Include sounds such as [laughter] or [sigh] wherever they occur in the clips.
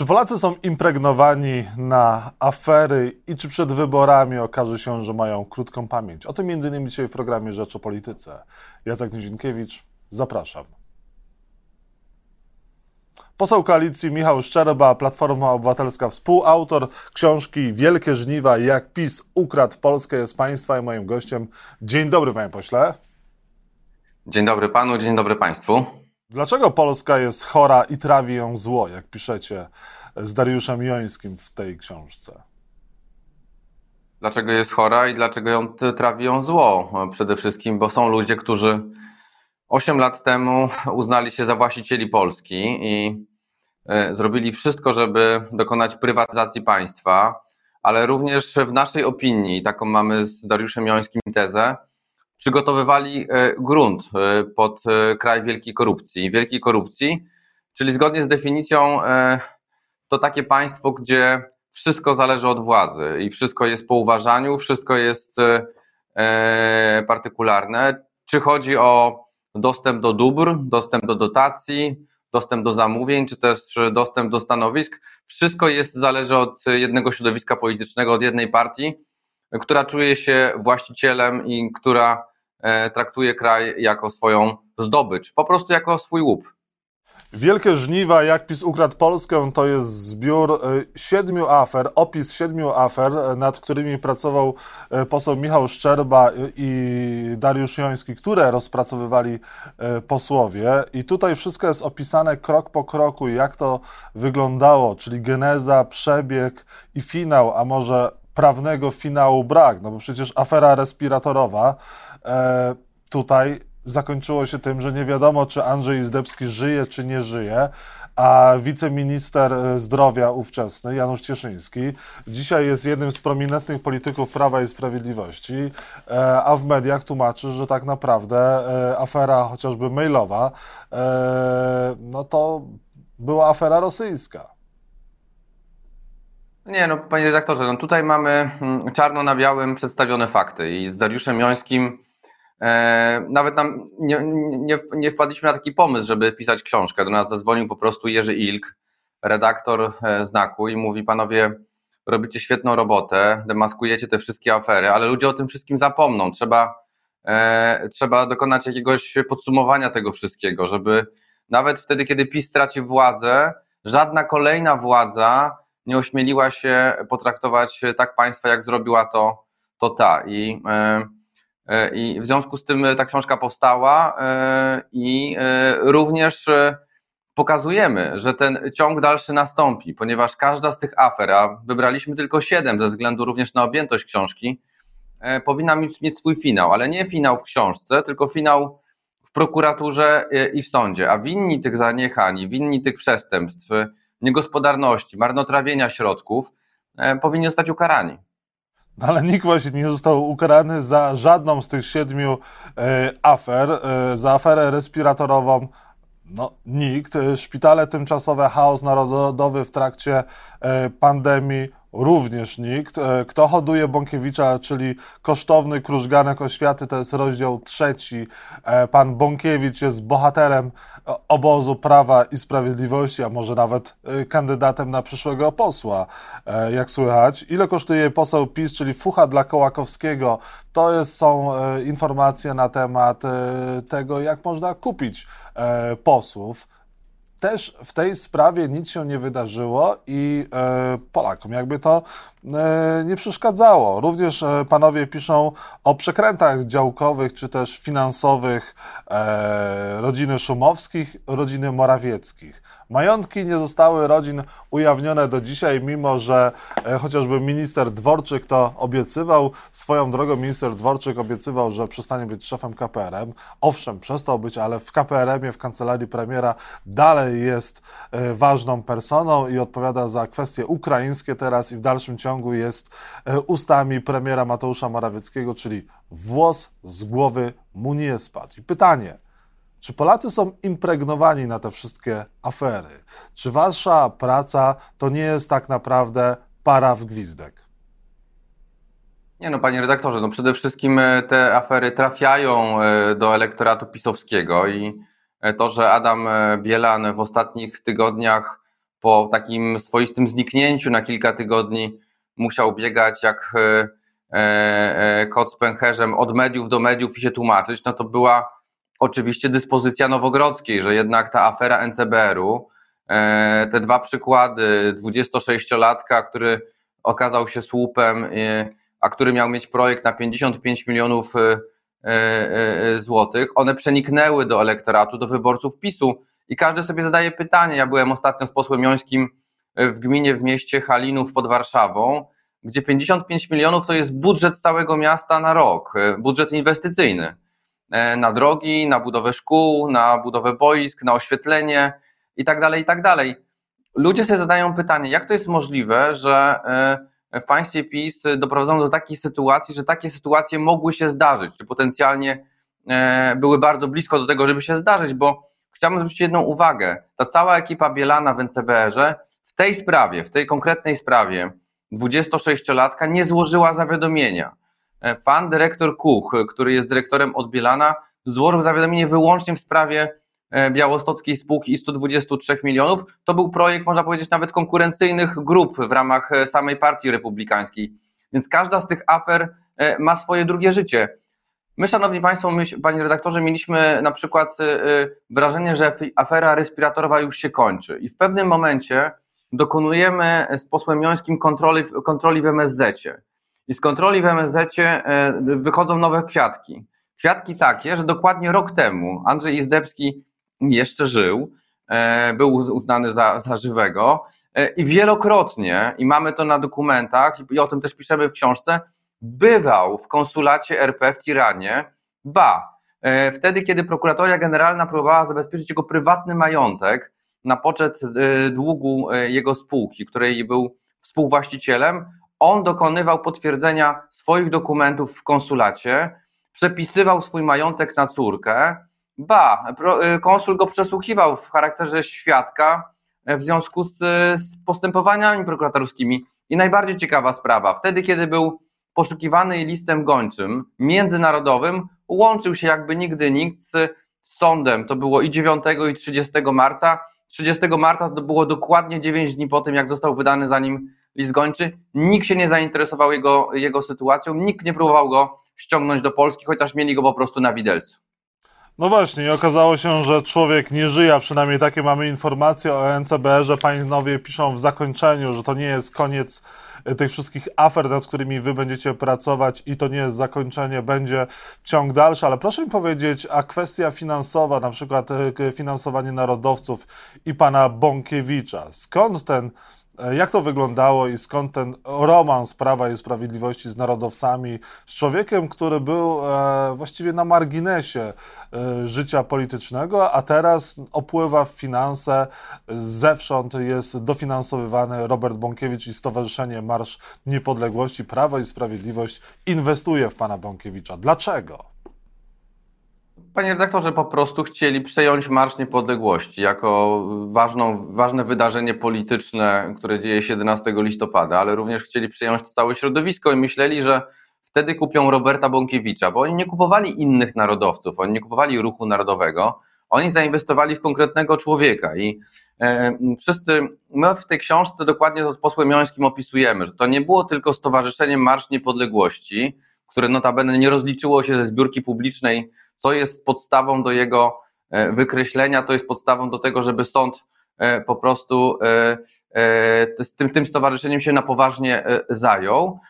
Czy Polacy są impregnowani na afery i czy przed wyborami okaże się, że mają krótką pamięć? O tym innymi dzisiaj w programie Rzecz o Polityce. Jacek Nizinkiewicz, zapraszam. Poseł koalicji Michał Szczerba, Platforma Obywatelska, współautor książki Wielkie Żniwa, jak PiS ukradł Polskę, jest Państwa i moim gościem. Dzień dobry, panie pośle. Dzień dobry panu, dzień dobry państwu. Dlaczego Polska jest chora i trawi ją zło, jak piszecie z Dariuszem Jońskim w tej książce? Dlaczego jest chora i dlaczego ją trawi ją zło? Przede wszystkim, bo są ludzie, którzy 8 lat temu uznali się za właścicieli Polski i e, zrobili wszystko, żeby dokonać prywatyzacji państwa, ale również w naszej opinii, taką mamy z Dariuszem Jońskim tezę, przygotowywali e, grunt e, pod e, kraj wielkiej korupcji. Wielkiej korupcji, czyli zgodnie z definicją to takie państwo, gdzie wszystko zależy od władzy i wszystko jest po uważaniu, wszystko jest partykularne. Czy chodzi o dostęp do dóbr, dostęp do dotacji, dostęp do zamówień, czy też dostęp do stanowisk. Wszystko jest, zależy od jednego środowiska politycznego, od jednej partii, która czuje się właścicielem i która traktuje kraj jako swoją zdobycz, po prostu jako swój łup. Wielkie żniwa, jak PiS ukradł Polskę, to jest zbiór e, siedmiu afer, opis siedmiu afer, e, nad którymi pracował poseł Michał Szczerba i Dariusz Joński, które rozpracowywali posłowie. I tutaj wszystko jest opisane krok po kroku, jak to wyglądało, czyli geneza, przebieg i finał, a może prawnego finału brak, no bo przecież afera respiratorowa e, tutaj zakończyło się tym, że nie wiadomo, czy Andrzej Zdebski żyje, czy nie żyje, a wiceminister e, zdrowia ówczesny, Janusz Cieszyński, dzisiaj jest jednym z prominentnych polityków Prawa i Sprawiedliwości, e, a w mediach tłumaczy, że tak naprawdę e, afera chociażby mailowa, no to była afera rosyjska. Nie, no panie redaktorze, no tutaj mamy mm, czarno na białym przedstawione fakty i z Dariuszem Jońskim nawet nam nie, nie, nie wpadliśmy na taki pomysł, żeby pisać książkę. Do nas zadzwonił po prostu Jerzy Ilk, redaktor e, Znaku i mówi, panowie, robicie świetną robotę, demaskujecie te wszystkie afery, ale ludzie o tym wszystkim zapomną. Trzeba, e, trzeba dokonać jakiegoś podsumowania tego wszystkiego, żeby nawet wtedy, kiedy PiS straci władzę, żadna kolejna władza nie ośmieliła się potraktować tak państwa, jak zrobiła to, to ta. I, e, e, I w związku z tym ta książka powstała e, i również pokazujemy, że ten ciąg dalszy nastąpi, ponieważ każda z tych afer, a wybraliśmy tylko siedem ze względu również na objętość książki, powinna mieć swój finał, ale nie finał w książce, tylko finał w prokuraturze i w sądzie. A winni tych zaniechań, winni tych przestępstw, niegospodarności, marnotrawienia środków e, powinni zostać ukarani. [laughs] Ale nikt właśnie nie został ukarany za żadną z tych siedmiu e, afer. E, za aferę respiratorową no, nikt. Szpitale tymczasowe, chaos narodowy w trakcie pandemii, również nikt. E, kto hoduje Bąkiewicza, czyli kosztowny krużganek oświaty, to jest rozdział trzeci. E, pan Bąkiewicz jest bohaterem obozu Prawa i Sprawiedliwości, a może nawet e, kandydatem na przyszłego posła, jak słychać. Ile kosztuje poseł PiS, czyli fucha dla Kołakowskiego? To jest, są informacje na temat tego, jak można kupić posłów też w tej sprawie nic się nie wydarzyło i e, Polakom jakby to e, nie przeszkadzało. Również e, panowie piszą o przekrętach działkowych czy też finansowych e, rodziny Szumowskich, rodziny Morawieckich. Majątki nie zostały rodzin ujawnione do dzisiaj, mimo że e, chociażby minister Dworczyk to obiecywał. Swoją drogą minister Dworczyk obiecywał, że przestanie być szefem KPRM. Owszem, przestał być, ale w KPRM-ie, w kancelarii premiera dalej jest e, ważną personą i odpowiada za kwestie ukraińskie teraz i w dalszym ciągu jest e, ustami premiera Mateusza Morawieckiego, czyli włos z głowy mu nie spadł. I pytanie, czy Polacy są impregnowani na te wszystkie afery? Czy wasza praca to nie jest tak naprawdę para w gwizdek? Nie no, panie redaktorze, no przede wszystkim e, te afery trafiają e, do elektoratu pisowskiego i e, to, że Adam Bielan w ostatnich tygodniach po takim swoistym zniknięciu na kilka tygodni musiał biegać jak kot z pęcherzem od mediów do mediów i się tłumaczyć, no to była oczywiście dyspozycja Nowogrodzkiej, że jednak ta afera NCBR-u, te dwa przykłady 26-latka, który okazał się słupem, a który miał mieć projekt na 55 milionów złotych, one przeniknęły do elektoratu, do wyborców PiSu i każdy sobie zadaje pytanie. Ja byłem ostatnio z posłem Jońskim w gminie w mieście Halinów pod Warszawą, gdzie 55 milionów to jest budżet całego miasta na rok, budżet inwestycyjny. Na drogi, na budowę szkół, na budowę boisk, na oświetlenie i tak dalej, i tak. Ludzie sobie zadają pytanie, jak to jest możliwe, że w państwie PiS doprowadzono do takiej sytuacji, że takie sytuacje mogły się zdarzyć, czy potencjalnie były bardzo blisko do tego, żeby się zdarzyć, bo chciałbym zwrócić jedną uwagę. Ta cała ekipa Bielana w NCBR-ze w tej sprawie, w tej konkretnej sprawie 26-latka nie złożyła zawiadomienia. E, pan dyrektor Kuch, który jest dyrektorem od Bielana, złożył zawiadomienie wyłącznie w sprawie e, białostockiej spółki i 123 milionów. To był projekt, można powiedzieć, nawet konkurencyjnych grup w ramach e, samej partii republikańskiej. Więc każda z tych afer ma swoje drugie życie. My, szanowni państwo, my, panie redaktorze, mieliśmy na przykład wrażenie, że afera respiratorowa już się kończy i w pewnym momencie dokonujemy z posłem Jońskim kontroli, kontroli w MSZ-cie. I z kontroli w MSZ-cie wychodzą nowe kwiatki. Kwiatki takie, że dokładnie rok temu Andrzej Izdebski jeszcze żył, e, był uznany za, za żywego e, i wielokrotnie, i mamy to na dokumentach, i o tym też piszemy w książce, bywał w konsulacie RP w Tiranie, ba, e, wtedy, kiedy prokuratoria generalna próbowała zabezpieczyć jego prywatny majątek na poczet długu jego spółki, której był współwłaścicielem, on dokonywał potwierdzenia swoich dokumentów w konsulacie, przepisywał swój majątek na córkę, ba, konsul go przesłuchiwał w charakterze świadka w związku z, z postępowaniami prokuratorskimi. I najbardziej ciekawa sprawa, wtedy kiedy był poszukiwany listem gończym międzynarodowym, łączył się jakby nigdy nikt z sądem. To było i 9 i 30 marca. 30 marca to było dokładnie 9 dni po tym, jak został wydany za nim list. Nikt się nie zainteresował jego, jego sytuacją, nikt nie próbował go ściągnąć do Polski, chociaż mieli go po prostu na widelcu. No właśnie, i okazało się, że człowiek nie żyje, przynajmniej takie mamy informacje o NCBR-ze. Panowie piszą w zakończeniu, że to nie jest koniec e, tych wszystkich afer, nad którymi wy będziecie pracować i to nie jest zakończenie, będzie ciąg dalszy, ale proszę mi powiedzieć, a kwestia finansowa, na przykład e, finansowanie narodowców i pana Bąkiewicza, skąd ten jak to wyglądało i skąd ten romans Prawa i Sprawiedliwości z narodowcami, z człowiekiem, który był e, właściwie na marginesie e, życia politycznego, a teraz opływa w finanse, zewsząd jest dofinansowywany Robert Bąkiewicz i Stowarzyszenie Marsz Niepodległości, Prawo i Sprawiedliwość inwestuje w pana Bąkiewicza. Dlaczego? Panie redaktorze, po prostu chcieli przejąć Marsz Niepodległości jako ważną, ważne wydarzenie polityczne, które dzieje się 11 listopada, ale również chcieli przejąć to całe środowisko i myśleli, że wtedy kupią Roberta Bąkiewicza, bo oni nie kupowali innych narodowców, oni nie kupowali ruchu narodowego, oni zainwestowali w konkretnego człowieka i e, wszyscy, my w tej książce dokładnie to z posłem Jońskim opisujemy, że to nie było tylko Stowarzyszenie Marsz Niepodległości, które notabene nie rozliczyło się ze zbiórki publicznej co jest podstawą do jego e, wykreślenia, to jest podstawą do tego, żeby sąd e, po prostu e, tym, tym stowarzyszeniem się na poważnie zajął,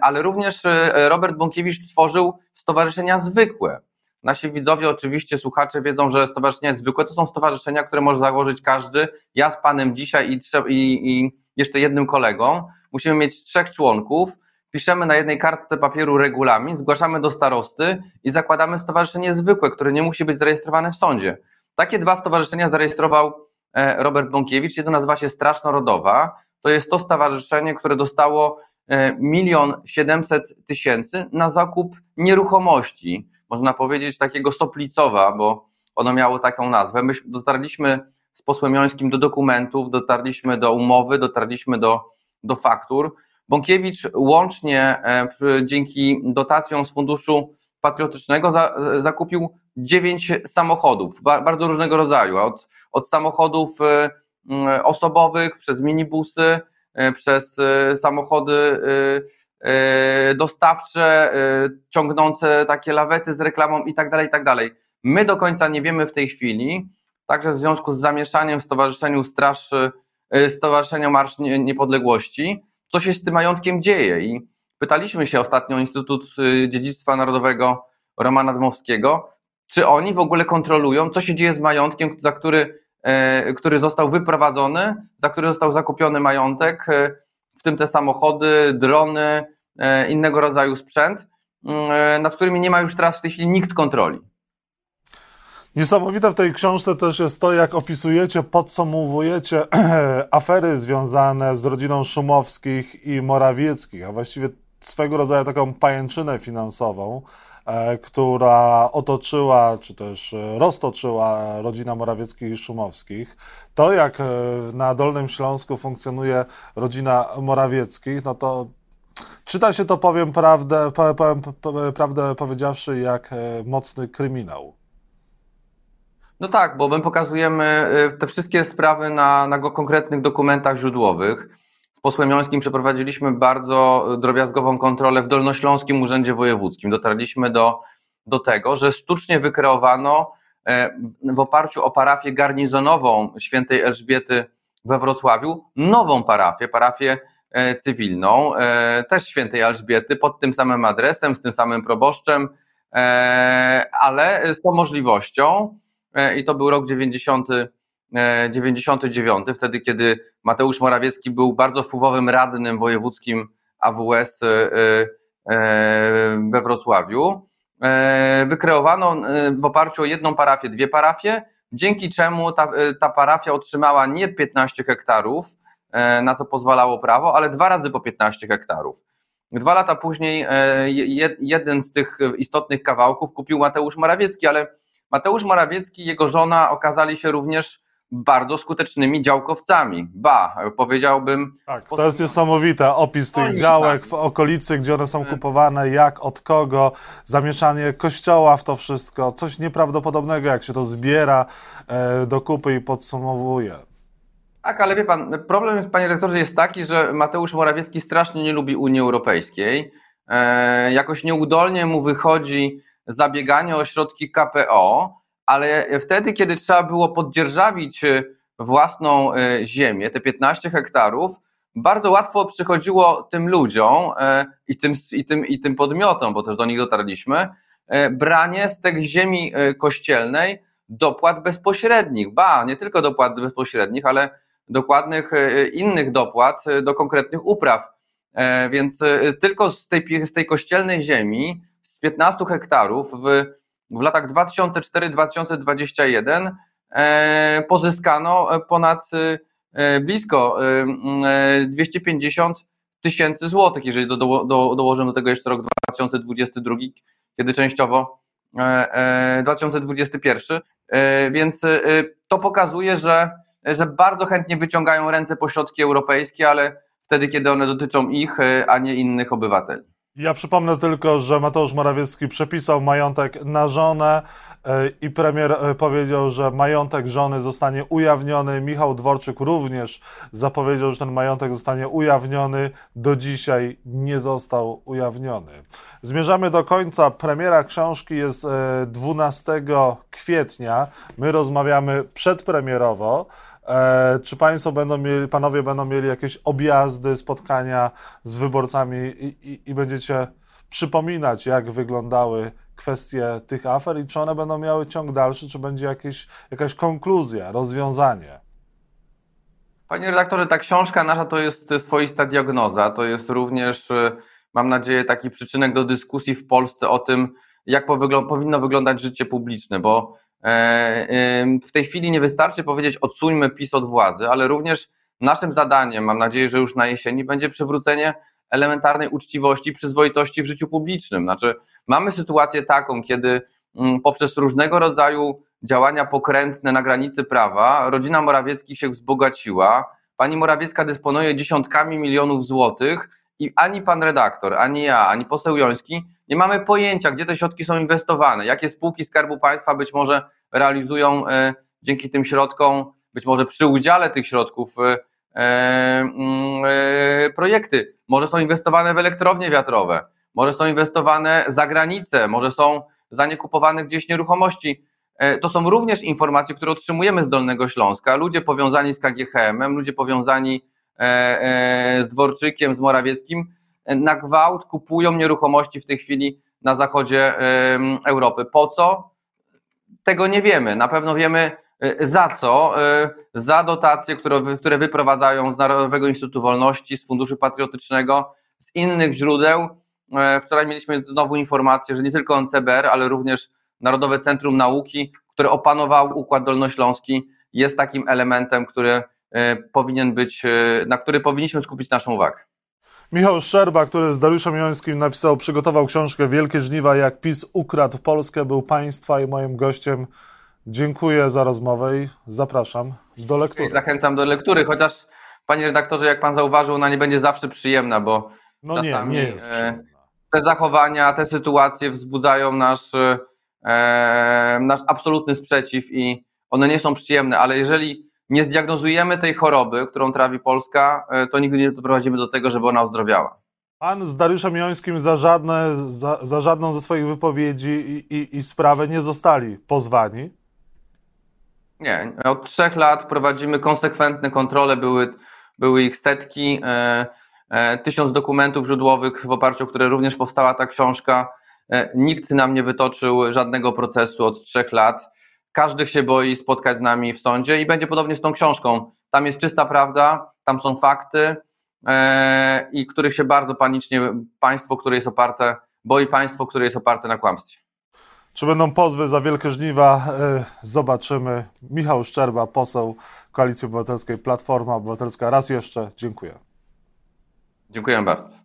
ale również Robert Bąkiewicz tworzył stowarzyszenia zwykłe. Nasi widzowie, oczywiście słuchacze wiedzą, że stowarzyszenia zwykłe to są stowarzyszenia, które może założyć każdy. Ja z panem dzisiaj i, i, i jeszcze jednym kolegą. Musimy mieć trzech członków piszemy na jednej kartce papieru regulamin, zgłaszamy do starosty i zakładamy stowarzyszenie zwykłe, które nie musi być zarejestrowane w sądzie. Takie dwa stowarzyszenia zarejestrował e, Robert Bąkiewicz. Jedno nazywa się Straż Narodowa. To jest to stowarzyszenie, które dostało e, milion siedemset tysięcy na zakup nieruchomości, można powiedzieć takiego Soplicowa, bo ono miało taką nazwę. My dotarliśmy z posłem Jońskim do dokumentów, dotarliśmy do umowy, dotarliśmy do, do faktur. Bąkiewicz łącznie e, dzięki dotacjom z Funduszu Patriotycznego zakupił dziewięć samochodów, bardzo różnego rodzaju, od, od samochodów e, osobowych, przez minibusy, przez samochody dostawcze, ciągnące takie lawety z reklamą i tak dalej, i tak dalej. My do końca nie wiemy w tej chwili, także w związku z zamieszaniem w Stowarzyszeniu Straż, Stowarzyszenia Marsz Niepodległości, co się z tym majątkiem dzieje i pytaliśmy się ostatnio Instytut Dziedzictwa Narodowego Romana Dmowskiego, czy oni w ogóle kontrolują, co się dzieje z majątkiem, za który, e, który został wyprowadzony, za który został zakupiony majątek, e, w tym te samochody, drony, e, innego rodzaju sprzęt, nad którymi nie ma już teraz w tej chwili nikt kontroli. Niesamowite w tej książce też jest to, jak opisujecie, podsumowujecie [clears throat] afery związane z rodziną Szumowskich i Morawieckich, a właściwie swego rodzaju taką pajęczynę finansową, E, która otoczyła, czy też e, roztoczyła rodzina Morawieckich i Szumowskich. To, jak e, na Dolnym Śląsku funkcjonuje rodzina Morawieckich, no to czyta się to, powiem prawdę, powiem, prawdę powiedziawszy, jak mocny kryminał. No tak, bo my pokazujemy te wszystkie sprawy na, na konkretnych dokumentach źródłowych posłem Jońskim przeprowadziliśmy bardzo drobiazgową kontrolę w Dolnośląskim Urzędzie Wojewódzkim. Dotarliśmy do, do tego, że sztucznie wykreowano e, w oparciu o parafię garnizonową świętej Elżbiety we Wrocławiu nową parafię, parafię cywilną, też świętej Elżbiety, pod tym samym adresem, z tym samym proboszczem, ale z tą możliwością, i to był rok 90 99, e, wtedy kiedy Mateusz Morawiecki był bardzo wpływowym radnym wojewódzkim AWS e, e, we Wrocławiu. Wykreowano w oparciu o jedną parafię dwie parafie, dzięki czemu ta, ta parafia otrzymała nie 15 hektarów, na to pozwalało prawo, ale dwa razy po 15 hektarów. Dwa lata później jeden z tych istotnych kawałków kupił Mateusz Morawiecki, ale Mateusz Morawiecki i jego żona okazali się również bardzo skutecznymi działkowcami. Ba, powiedziałbym. Tak, to jest niesamowite. Opis tych działek tak. w okolicy, gdzie one są mm. kupowane, jak, od kogo, zamieszanie kościoła w to wszystko. Coś nieprawdopodobnego, jak się to zbiera e, do kupy i podsumowuje. Tak, ale wie pan, problem, panie rektorze, jest taki, że Mateusz Morawiecki strasznie nie lubi Unii Europejskiej. E, jakoś nieudolnie mu wychodzi zabieganie o środki KPO ale wtedy, kiedy trzeba było poddzierżawić e, własną e, ziemię, te 15 hektarów, bardzo łatwo przychodziło tym ludziom e, i tym, i tym, i tym podmiotom, bo też do nich dotarliśmy, branie z tej ziemi kościelnej dopłat bezpośrednich. Ba, nie tylko dopłat bezpośrednich, ale dokładnych innych dopłat do konkretnych upraw. Więc tylko z tej, z tej kościelnej ziemi, z 15 hektarów w w latach 2004-2021 e, pozyskano e, ponad e, blisko 250 tysięcy złotych, jeżeli do, do, do, dołożymy do tego jeszcze rok 2022, kiedy częściowo 2021, więc to pokazuje, że, że bardzo chętnie wyciągają ręce po środki europejskie, ale wtedy, kiedy one dotyczą ich, a nie innych obywateli. Ja przypomnę tylko, że Mateusz Morawiecki przepisał majątek na żonę e, i premier e, powiedział, że majątek żony zostanie ujawniony. Michał Dworczyk również zapowiedział, że ten majątek zostanie ujawniony. Do dzisiaj nie został ujawniony. Zmierzamy do końca. Premiera książki jest 12 e, kwietnia. My rozmawiamy przedpremierowo. E, czy państwo będą mieli, panowie będą mieli jakieś objazdy, spotkania z wyborcami i, i, i będziecie przypominać, jak wyglądały kwestie tych afer i czy one będą miały ciąg dalszy, czy będzie jakieś, jakaś konkluzja, rozwiązanie? Panie redaktorze, ta książka nasza to jest swoista diagnoza, to jest również, e, mam nadzieję, taki przyczynek do dyskusji w Polsce o tym, jak powinno wyglądać życie publiczne, bo E, w tej chwili nie wystarczy powiedzieć odsuńmy PiS od władzy, ale również naszym zadaniem, mam nadzieję, że już na jesieni, będzie przywrócenie elementarnej uczciwości, przyzwoitości w życiu publicznym. Znaczy, mamy sytuację taką, kiedy mm, poprzez różnego rodzaju działania pokrętne na granicy prawa rodzina Morawieckich się wzbogaciła. Pani Morawiecka dysponuje dziesiątkami milionów złotych i ani pan redaktor, ani ja, ani poseł Joński nie mamy pojęcia, gdzie te środki są inwestowane, jakie spółki Skarbu Państwa być może realizują e, dzięki tym środkom być może przy udziale tych środków e, mm, e, projekty. Może są inwestowane w elektrownie wiatrowe, może są inwestowane za granicę, może są za nie kupowane gdzieś nieruchomości. To są również informacje, które otrzymujemy z Dolnego Śląska. Ludzie powiązani z KGHM-em, ludzie powiązani z Dworczykiem, z Morawieckim na gwałt kupują nieruchomości w tej chwili na zachodzie Europy. Po co? Tego nie wiemy. Na pewno wiemy e, za co. E, za dotacje, które, wyprowadzają z Narodowego Instytutu Wolności, z Funduszu Patriotycznego, z innych źródeł. E, wczoraj mieliśmy znowu informację, że nie tylko NCBR, ale również Narodowe Centrum Nauki, które opanował Układ Dolnośląski, jest takim elementem, który powinien być, na który powinniśmy skupić naszą uwagę. Michał Szczerba, który z Dariuszem Jońskim napisał, przygotował książkę Wielkie Żniwa, jak PiS ukradł Polskę, był Państwa i moim gościem. Dziękuję za rozmowę i zapraszam do lektury. Zachęcam do lektury, chociaż panie redaktorze, jak pan zauważył, ona nie będzie zawsze przyjemna, bo no czasami nie, nie jest e, te zachowania, te sytuacje wzbudzają nasz, e, nasz absolutny sprzeciw i one nie są przyjemne, ale jeżeli nie zdiagnozujemy tej choroby, którą trawi Polska, e, to nigdy nie doprowadzimy do tego, żeby ona ozdrowiała. Pan z Dariuszem Jońskim za, żadne, za, za żadną ze swoich wypowiedzi i, i, i sprawę nie zostali pozwani? Nie. Od trzech lat prowadzimy konsekwentne kontrole, były, były ich setki, e, e, tysiąc dokumentów źródłowych, w oparciu o które również powstała ta książka. E, nikt nam nie wytoczył żadnego procesu od trzech lat. Każdy się boi spotkać z nami w sądzie i będzie podobnie z tą książką. Tam jest czysta prawda, tam są fakty e, i których się bardzo panicznie państwo, które jest oparte, boi państwo, które jest oparte na kłamstwie. Czy będą pozwy za wielkie żniwa? E, zobaczymy. Michał Szczerba, poseł Koalicji Obywatelskiej, Platforma Obywatelska. Raz jeszcze dziękuję. Dziękuję bardzo.